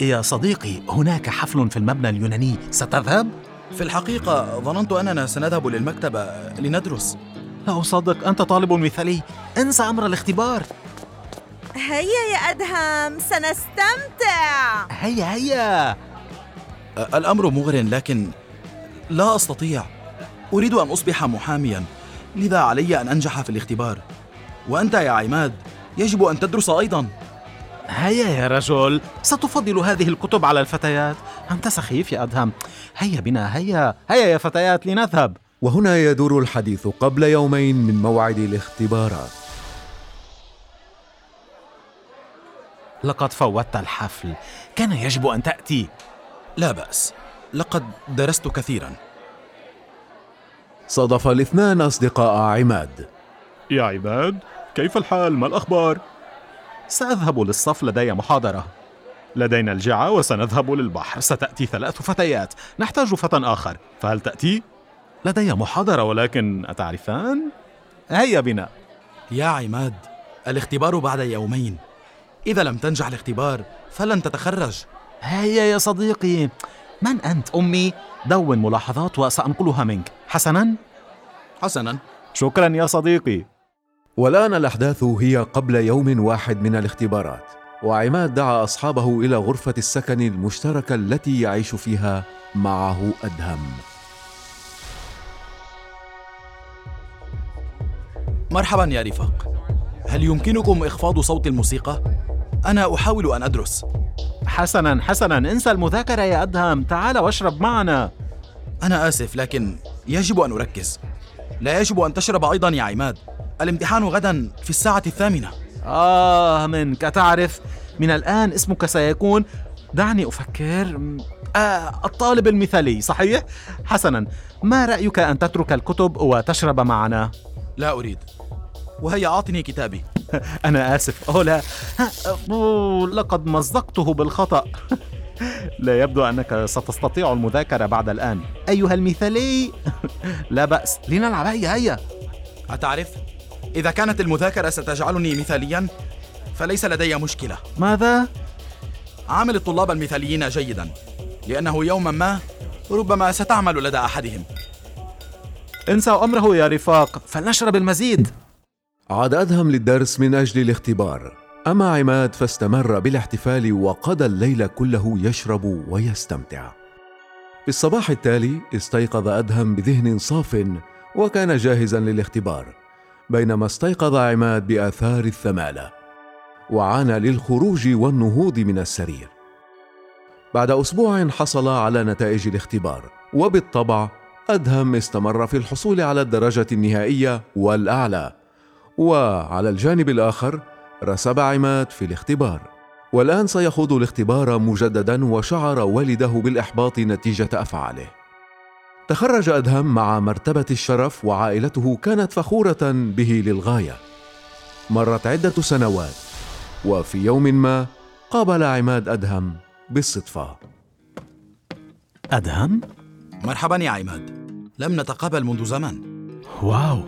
يا صديقي هناك حفل في المبنى اليوناني. ستذهب؟ في الحقيقة ظننت أننا سنذهب للمكتبة لندرس. لا أصدق أنت طالب مثالي. انسى أمر الاختبار. هيا يا أدهم سنستمتع. هيا هيا. الأمر مغر لكن لا أستطيع. أريد أن أصبح محاميا. لذا علي أن أنجح في الاختبار. وأنت يا عماد يجب أن تدرس أيضا. هيا يا رجل. ستفضل هذه الكتب على الفتيات. أنت سخيف يا أدهم. هيا بنا هيا هيا يا فتيات لنذهب. وهنا يدور الحديث قبل يومين من موعد الاختبارات. لقد فوتت الحفل. كان يجب أن تأتي. لا بأس. لقد درست كثيرا. صادف الاثنان أصدقاء عماد. يا عماد كيف الحال؟ ما الأخبار؟ سأذهب للصف لدي محاضرة. لدينا الجعة وسنذهب للبحر. ستأتي ثلاث فتيات. نحتاج فتى آخر. فهل تأتي؟ لدي محاضرة ولكن أتعرفان؟ هيا بنا. يا عماد الاختبار بعد يومين. إذا لم تنجح الاختبار فلن تتخرج. هيا يا صديقي. من أنت أمي؟ دون ملاحظات وسأنقلها منك. حسنا؟ حسنا. شكرا يا صديقي. والآن الأحداث هي قبل يوم واحد من الاختبارات وعماد دعا أصحابه إلى غرفة السكن المشتركة التي يعيش فيها معه أدهم. مرحبا يا رفاق. هل يمكنكم إخفاض صوت الموسيقى؟ أنا أحاول أن أدرس. حسنا حسنا. انسى المذاكرة يا أدهم. تعال واشرب معنا. أنا آسف لكن يجب أن أركز. لا يجب أن تشرب أيضا يا عماد. الامتحان غدا في الساعة الثامنة. آه منك تعرف من الآن اسمك سيكون دعني أفكر آه الطالب المثالي صحيح؟ حسنا. ما رأيك أن تترك الكتب وتشرب معنا؟ لا أريد. وهيا أعطني كتابي. أنا آسف. أوه لا. أوه لقد مزقته بالخطأ. لا يبدو أنك ستستطيع المذاكرة بعد الآن. أيها المثالي لا بأس. لنلعب هيا هيا. أتعرف؟ إذا كانت المذاكرة ستجعلني مثاليا فليس لدي مشكلة. ماذا؟ عامل الطلاب المثاليين جيدا لأنه يوما ما ربما ستعمل لدى أحدهم. انسوا أمره يا رفاق فلنشرب المزيد. عاد أدهم للدرس من أجل الاختبار. أما عماد فاستمر بالاحتفال وقضى الليل كله يشرب ويستمتع. في الصباح التالي استيقظ أدهم بذهن صاف وكان جاهزا للاختبار. بينما استيقظ عماد بآثار الثمالة وعانى للخروج والنهوض من السرير. بعد أسبوع حصل على نتائج الاختبار وبالطبع أدهم استمر في الحصول على الدرجة النهائية والأعلى. وعلى الجانب الآخر رسب عماد في الاختبار. والآن سيخوض الاختبار مجددا وشعر والده بالإحباط نتيجة أفعاله. تخرج أدهم مع مرتبة الشرف وعائلته كانت فخورة به للغاية. مرت عدة سنوات وفي يوم ما قابل عماد أدهم بالصدفة. أدهم؟ مرحبا يا عماد. لم نتقابل منذ زمن. واو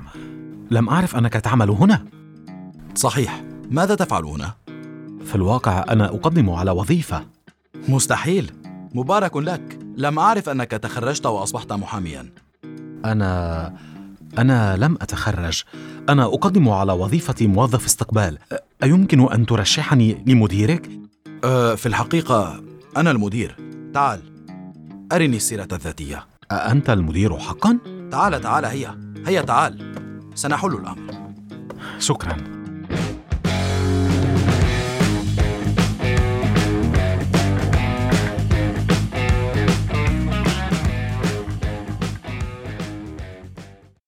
لم أعرف أنك تعمل هنا. صحيح. ماذا تفعل هنا؟ في الواقع أنا أقدم على وظيفة. مستحيل. مبارك لك. لم أعرف أنك تخرجت وأصبحت محاميا. أنا أنا لم أتخرج. أنا أقدم على وظيفة موظف استقبال. أيمكن أن ترشحني لمديرك؟ أه في الحقيقة أنا المدير. تعال أرني السيرة الذاتية. أنت المدير حقا؟ تعال تعال هيا هيا تعال. سنحل الأمر. شكرا.